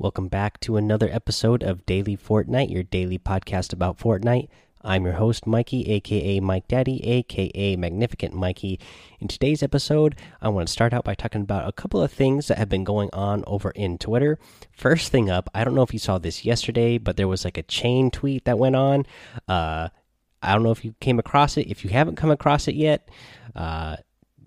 Welcome back to another episode of Daily Fortnite, your daily podcast about Fortnite. I'm your host, Mikey, aka Mike Daddy, aka Magnificent Mikey. In today's episode, I want to start out by talking about a couple of things that have been going on over in Twitter. First thing up, I don't know if you saw this yesterday, but there was like a chain tweet that went on. Uh, I don't know if you came across it. If you haven't come across it yet, uh,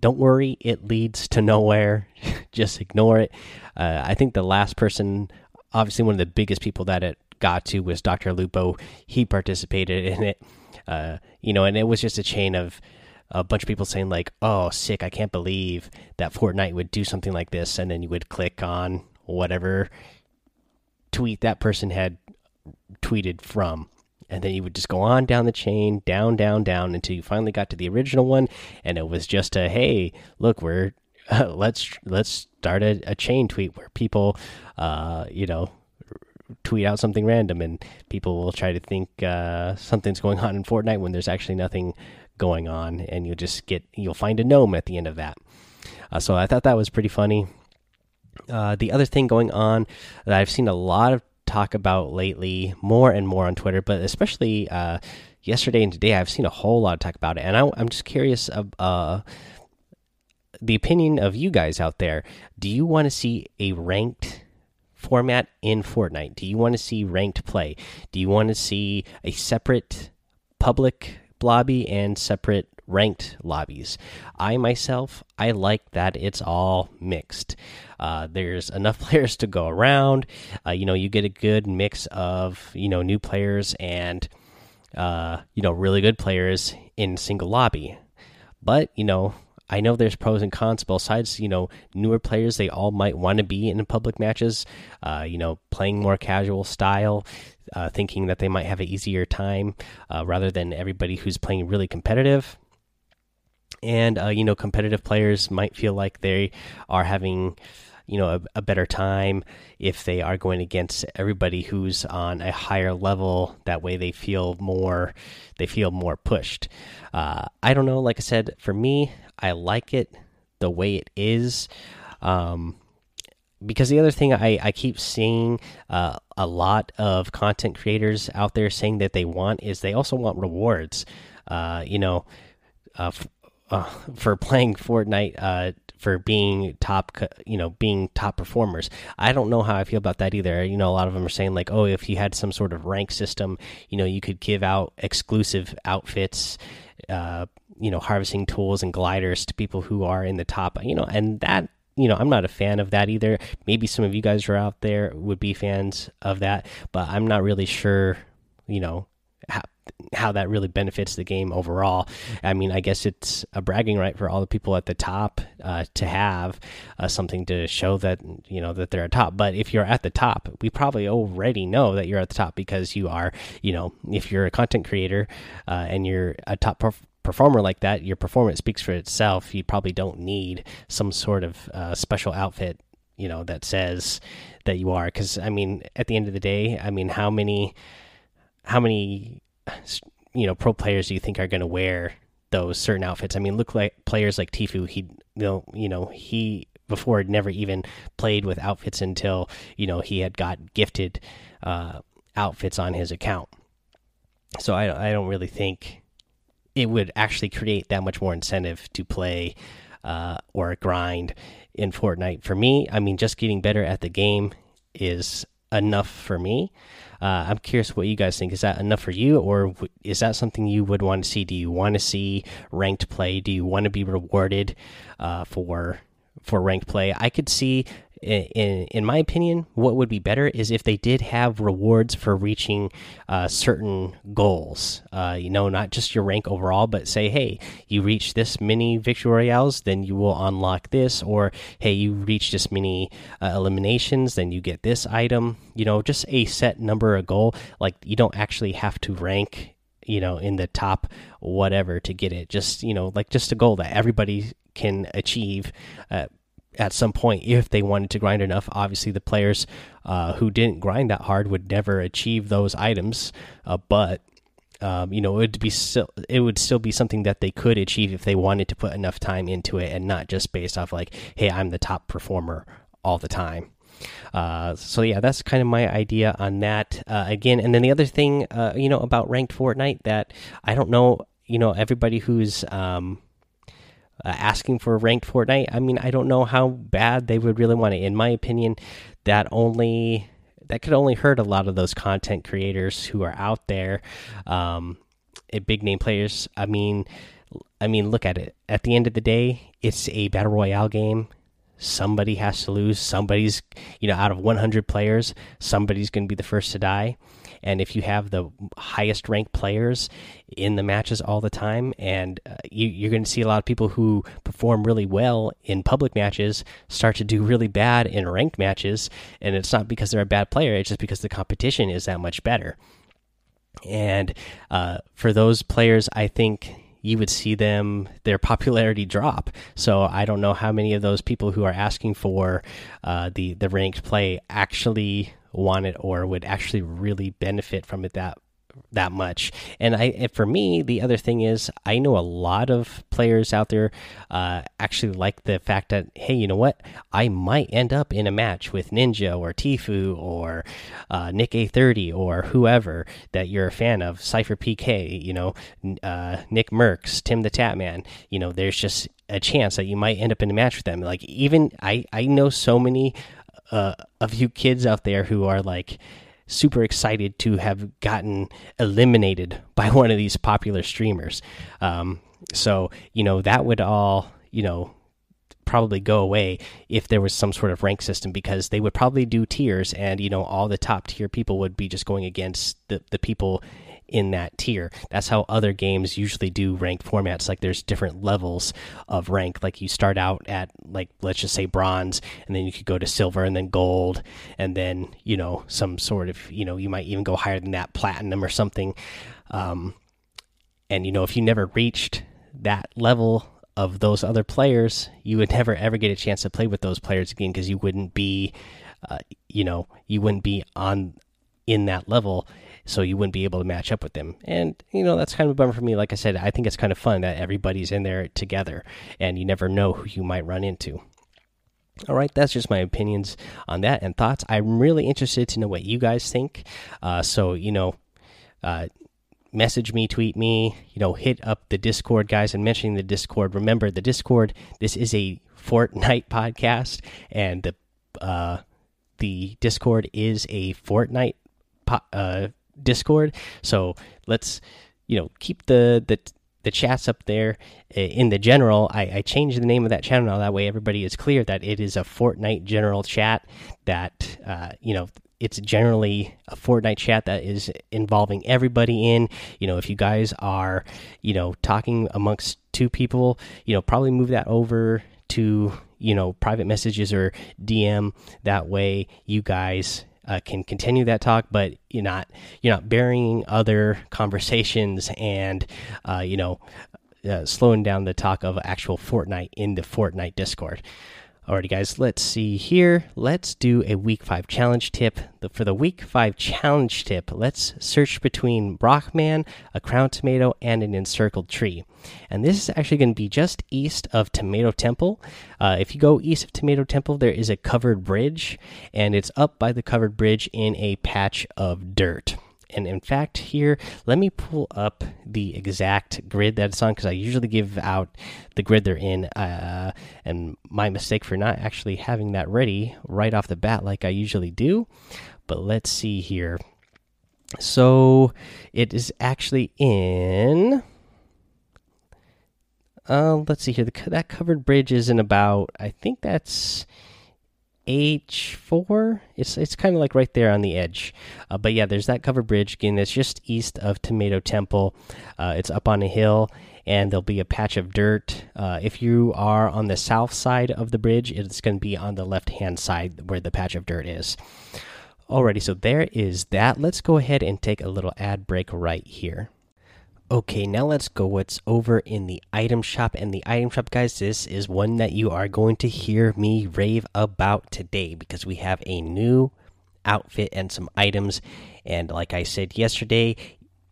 don't worry, it leads to nowhere. Just ignore it. Uh, I think the last person, obviously one of the biggest people that it got to was Dr. Lupo. He participated in it. Uh, you know, and it was just a chain of a bunch of people saying like, "Oh, sick! I can't believe that Fortnite would do something like this," and then you would click on whatever tweet that person had tweeted from and then you would just go on down the chain down down down until you finally got to the original one and it was just a hey look we're let's let's start a, a, chain tweet where people uh you know tweet out something random and people will try to think uh something's going on in Fortnite when there's actually nothing going on and you'll just get you'll find a gnome at the end of that. Uh, so I thought that was pretty funny. Uh, the other thing going on that I've seen a lot of talk about lately, more and more on Twitter, but especially uh, yesterday and today, I've seen a whole lot of talk about it, and I, am just curious the opinion of you guys out there. Do you want to see a ranked format in Fortnite? Do you want to see ranked play? Do you want to see a separate public lobby and separate ranked lobbies. I myself, I like that it's all mixed. Uh, there's enough players to go around. Uh, you know, you get a good mix of you know new players and uh, you know really good players in single lobby. But you know, I know there's pros and cons both sides. You know, newer players they all might want to be in public matches. Uh, you know, playing more casual style, uh, thinking that they might have an easier time uh, rather than everybody who's playing really competitive and uh, you know competitive players might feel like they are having you know a, a, better time if they are going against everybody who's on a higher level that way they feel more they feel more pushed uh, i don't know like i said for me i like it the way it is um, because the other thing I, I keep seeing uh, a lot of content creators out there saying that they want is they also want rewards uh, you know uh, uh, for playing Fortnite uh, for being top, you know, being top performers. I don't know how I feel about that either. You know, a lot of them are saying like, oh, if you had some sort of rank system, you know, you could give out exclusive outfits, uh, you know, harvesting tools and gliders to people who are in the top. You know, and that you know, I'm not a fan of that either. Maybe some of you guys are out there would be fans of that, but I'm not really sure, you know, how, how that really benefits the game overall. I mean, I guess it's a bragging right for all the people at the top uh, to have uh, something to show that you know that they're at top. But if you're at the top, we probably already know that you're at the top because you are. You know, if you're a content creator uh, and you're a top perf performer like that, your performance speaks for itself. You probably don't need some sort of uh, special outfit. You know that says that you are because I mean, at the end of the day, I mean, how many how many you know pro players do you think are going to wear those certain outfits? I mean, look like players like Tfue. He you know you know he before had never even played with outfits until you know he had got gifted uh, outfits on his account. So I I don't really think it would actually create that much more incentive to play uh, or grind in Fortnite. For me, I mean, just getting better at the game is enough for me. Uh, I'm curious what you guys think. Is that enough for you, or is that something you would want to see? Do you want to see ranked play? Do you want to be rewarded uh, for for ranked play? I could see in in my opinion, what would be better is if they did have rewards for reaching uh, certain goals. Uh, you know, not just your rank overall, but say, hey, you reach this many victory royales, then you will unlock this, or hey, you reach this many uh, eliminations, then you get this item. You know, just a set number, of goal. Like you don't actually have to rank you know in the top whatever to get it just you know like just a goal that everybody can achieve uh, at some point if they wanted to grind enough. Obviously, the players uh, who didn't grind that hard would never achieve those items, uh, but um, you know, it would be still it would still be something that they could achieve if they wanted to put enough time into it and not just based off like, hey, I'm the top performer all the time. Uh, so yeah, that's kind of my idea on that. Uh, again, and then the other thing, uh, you know, about ranked Fortnite that I don't know, you know, everybody who's um, uh, asking for ranked Fortnite. I mean, I don't know how bad they would really want it. In my opinion, that only that could only hurt a lot of those content creators who are out there, um, big name players. I mean, I mean, look at it. At the end of the day, it's a battle royale game somebody has to lose. Somebody's, you know, out of 100 players, somebody's going to be the first to die. And if you have the highest ranked players in the matches all the time, and uh, you, are going to see a lot of people who perform really well in public matches start to do really bad in ranked matches. And it's not because they're a bad player, it's just because the competition is that much better. And uh, for those players, I think you would see them their popularity drop. So I don't know how many of those people who are asking for uh, the the ranked play actually want it or would actually really benefit from it that that much. And I, for me, the other thing is, I know a lot of players out there uh, actually like the fact that, hey, you know what? I might end up in a match with Ninja or Tfue or uh, NickEh30 or whoever that you're a fan of, Cypher PK, you know, uh, Nick Mercs, Tim the Tatman. You know, there's just a chance that you might end up in a match with them. Like, even I, I know so many uh, you kids out there who are like, super excited to have gotten eliminated by one of these popular streamers. Um, so, you know, that would all, you know, probably go away if there was some sort of rank system because they would probably do tiers and, you know, all the top tier people would be just going against the, the people in that tier. That's how other games usually do ranked formats. Like there's different levels of rank. Like you start out at like let's just say bronze, and then you could go to silver and then gold, and then you know some sort of you know you might even go higher than that platinum or something. Um, and you know if you never reached that level of those other players, you would never ever get a chance to play with those players again because you wouldn't be, uh, you know, you wouldn't be on in that level so you wouldn't be able to match up with them. And you know that's kind of a bummer for me. Like I said, I think it's kind of fun that everybody's in there together, and you never know who you might run into. All right, that's just my opinions on that and thoughts. I'm really interested to know what you guys think. Uh, so you know, uh, message me, tweet me, you know, hit up the Discord, guys. And mentioning the Discord, remember the Discord. This is a Fortnite podcast, and the uh, the Discord is a Fortnite uh, Discord. So let's you know keep the the the chats up there in the general. I, I changed the name of that channel now. That way, everybody is clear that it is a Fortnite general chat. That uh, you know, it's generally a Fortnite chat that is involving everybody in. You know, if you guys are, you know, talking amongst two people, you know, probably move that over to you know private messages or DM. That way, you guys uh, can continue that talk, but you're not you're not burying other conversations and uh, you know uh, slowing down the talk of actual Fortnite in the Fortnite Discord. Alrighty, guys, let's see here. Let's do a week five challenge tip. For the week five challenge tip, let's search between Brockman, a crown tomato, and an encircled tree. And this is actually going to be just east of Tomato Temple. Uh, if you go east of Tomato Temple, there is a covered bridge, and it's up by the covered bridge in a patch of dirt and in fact here let me pull up the exact grid that it's on because i usually give out the grid they're in uh, and my mistake for not actually having that ready right off the bat like i usually do. But let's see here. So it is actually in uh, let's see here. The, that covered bridge is in about i think that's H4. It's it's kind of like right there on the edge. Uh, but yeah, there's that covered bridge again. It's just east of Tomato Temple. Uh, it's up on a hill, and there'll be a patch of dirt. Uh, if you are on the south side of the bridge, it's going to be on the left hand side where the patch of dirt is. Alrighty, so there is that. Let's go ahead and take a little ad break right here. Okay, now let's go what's over in the item shop. And the item shop, guys, this is one that you are going to hear me rave about today because we have a new outfit and some items. And like I said yesterday,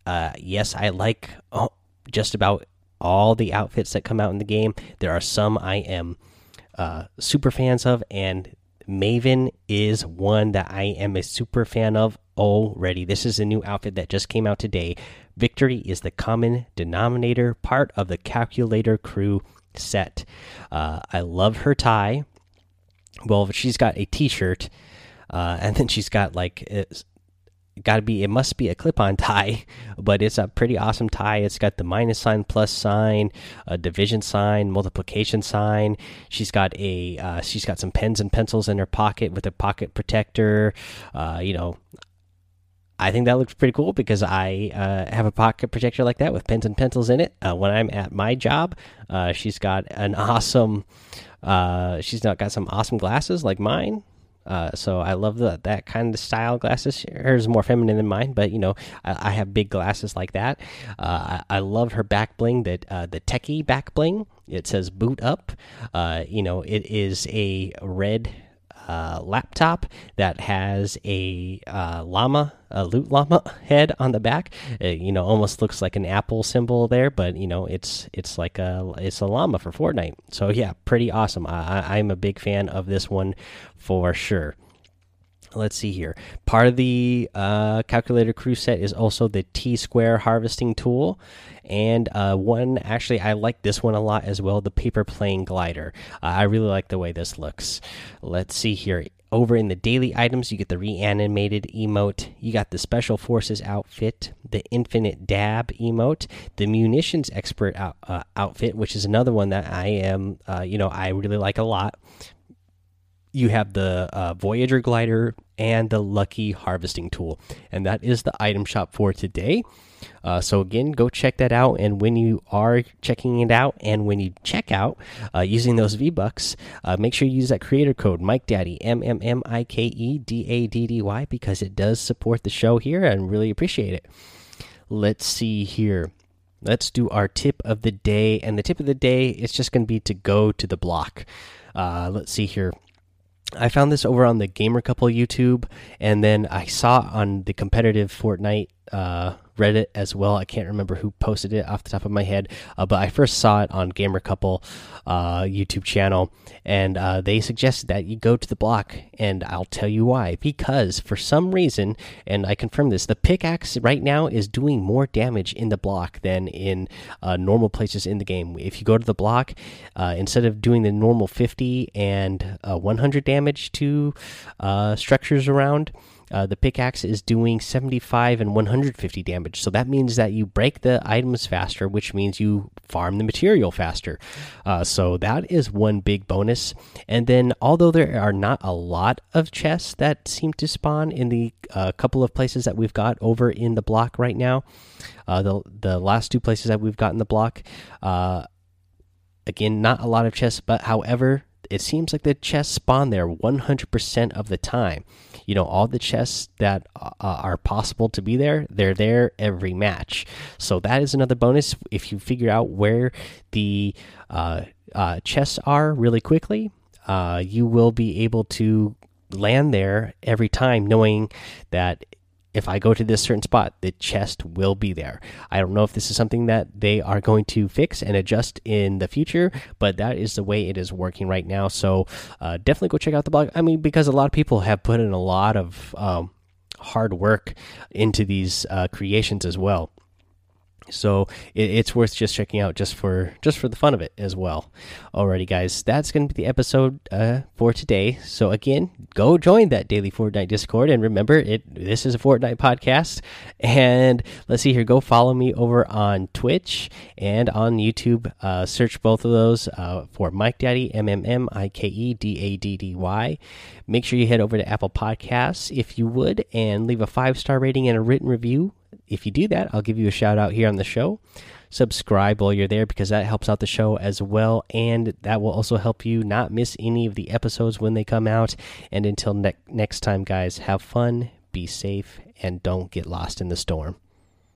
uh, yes, I like oh, just about all the outfits that come out in the game. There are some I am uh, super fans of, and Maven is one that I am a super fan of already. This is a new outfit that just came out today. Victory is the common denominator, part of the calculator crew set. Uh, I love her tie. Well, she's got a t shirt, uh, and then she's got like got to be it must be a clip-on tie but it's a pretty awesome tie it's got the minus sign plus sign a division sign multiplication sign she's got a uh, she's got some pens and pencils in her pocket with a pocket protector uh, you know I think that looks pretty cool because I uh, have a pocket protector like that with pens and pencils in it. Uh, when I'm at my job, uh, she's got an awesome. Uh, she's not got some awesome glasses like mine. Uh, so I love that kind of style glasses. Hers more feminine than mine, but you know I, I have big glasses like that. Uh, I, I, love her back bling, that uh, the techie back bling. It says boot up. Uh, you know it is a red uh, laptop that has a uh, llama, a loot llama head on the back. It, uh, you know, almost looks like an Apple symbol there, but you know, it's it's like a it's a llama for Fortnite. So yeah, pretty awesome. I, I'm a big fan of this one for sure let's see here. Part of the uh, calculator crew set is also the T square harvesting tool, and uh, one actually I like this one a lot as well. The paper plane glider. Uh, I really like the way this looks. Let's see here. Over in the daily items, you get the reanimated emote. You got the special forces outfit, the infinite dab emote, the munitions expert out, uh, outfit, which is another one that I am, uh, you know, I really like a lot you have the uh, Voyager glider and the Lucky harvesting tool, and that is the item shop for today. Uh, so again, go check that out. And when you are checking it out, and when you check out uh, using those V Bucks, uh, make sure you use that creator code Mike Daddy M M M I K E D A D D Y because it does support the show here, and really appreciate it. Let's see here. Let's do our tip of the day, and the tip of the day is just going to be to go to the block. Uh, let's see here. I found this over on the Gamer Couple YouTube, and then I saw on the competitive Fortnite uh, Reddit as well. I can't remember who posted it off the top of my head, uh, but I first saw it on Gamer Couple uh, YouTube channel, and uh, they suggested that you go to the block, and I'll tell you why. Because for some reason, and I confirm this, the pickaxe right now is doing more damage in the block than in uh, normal places in the game. If you go to the block, uh, instead of doing the normal 50 and uh, 100 damage to structures around, uh, the pickaxe is doing 75 and 150 damage. So that means that you break the items faster, which means you farm the material faster. Uh, so that is one big bonus. And then, although there are not a lot of chests that seem to spawn in the uh, couple of places that we've got over in the block right now, uh, the the last two places that we've got in the block, uh, again, not a lot of chests, but however, it seems like the chests spawn there 100% of the time you know all the chests that uh, are possible to be there they're there every match. So that is another bonus. If you figure out where the uh, uh, chests are really quickly uh, you will be able to land there every time knowing that if I go to this certain spot, the chest will be there. I don't know if this is something that they are going to fix and adjust in the future, but that is the way it is working right now. So uh, definitely go check out the blog. I mean, because a lot of people have put in a lot of um, hard work into these uh, creations as well so it, it's worth just checking out just for just for the fun of it as well. Alrighty guys that's going to be the episode uh, for today. So again go join that daily fortnite discord and remember it this is a fortnite podcast. And let's see here go follow me over on twitch and on youtube. Uh, search both of those uh, for mike daddy m-m-m-i-k-e-d-a-d-d-y make sure you head over to apple podcasts if you would and leave a five star rating and a written review if you do that, I'll give you a shout out here on the show. Subscribe while you're there because that helps out the show as well. And that will also help you not miss any of the episodes when they come out. And until ne next time, guys, have fun, be safe, and don't get lost in the storm.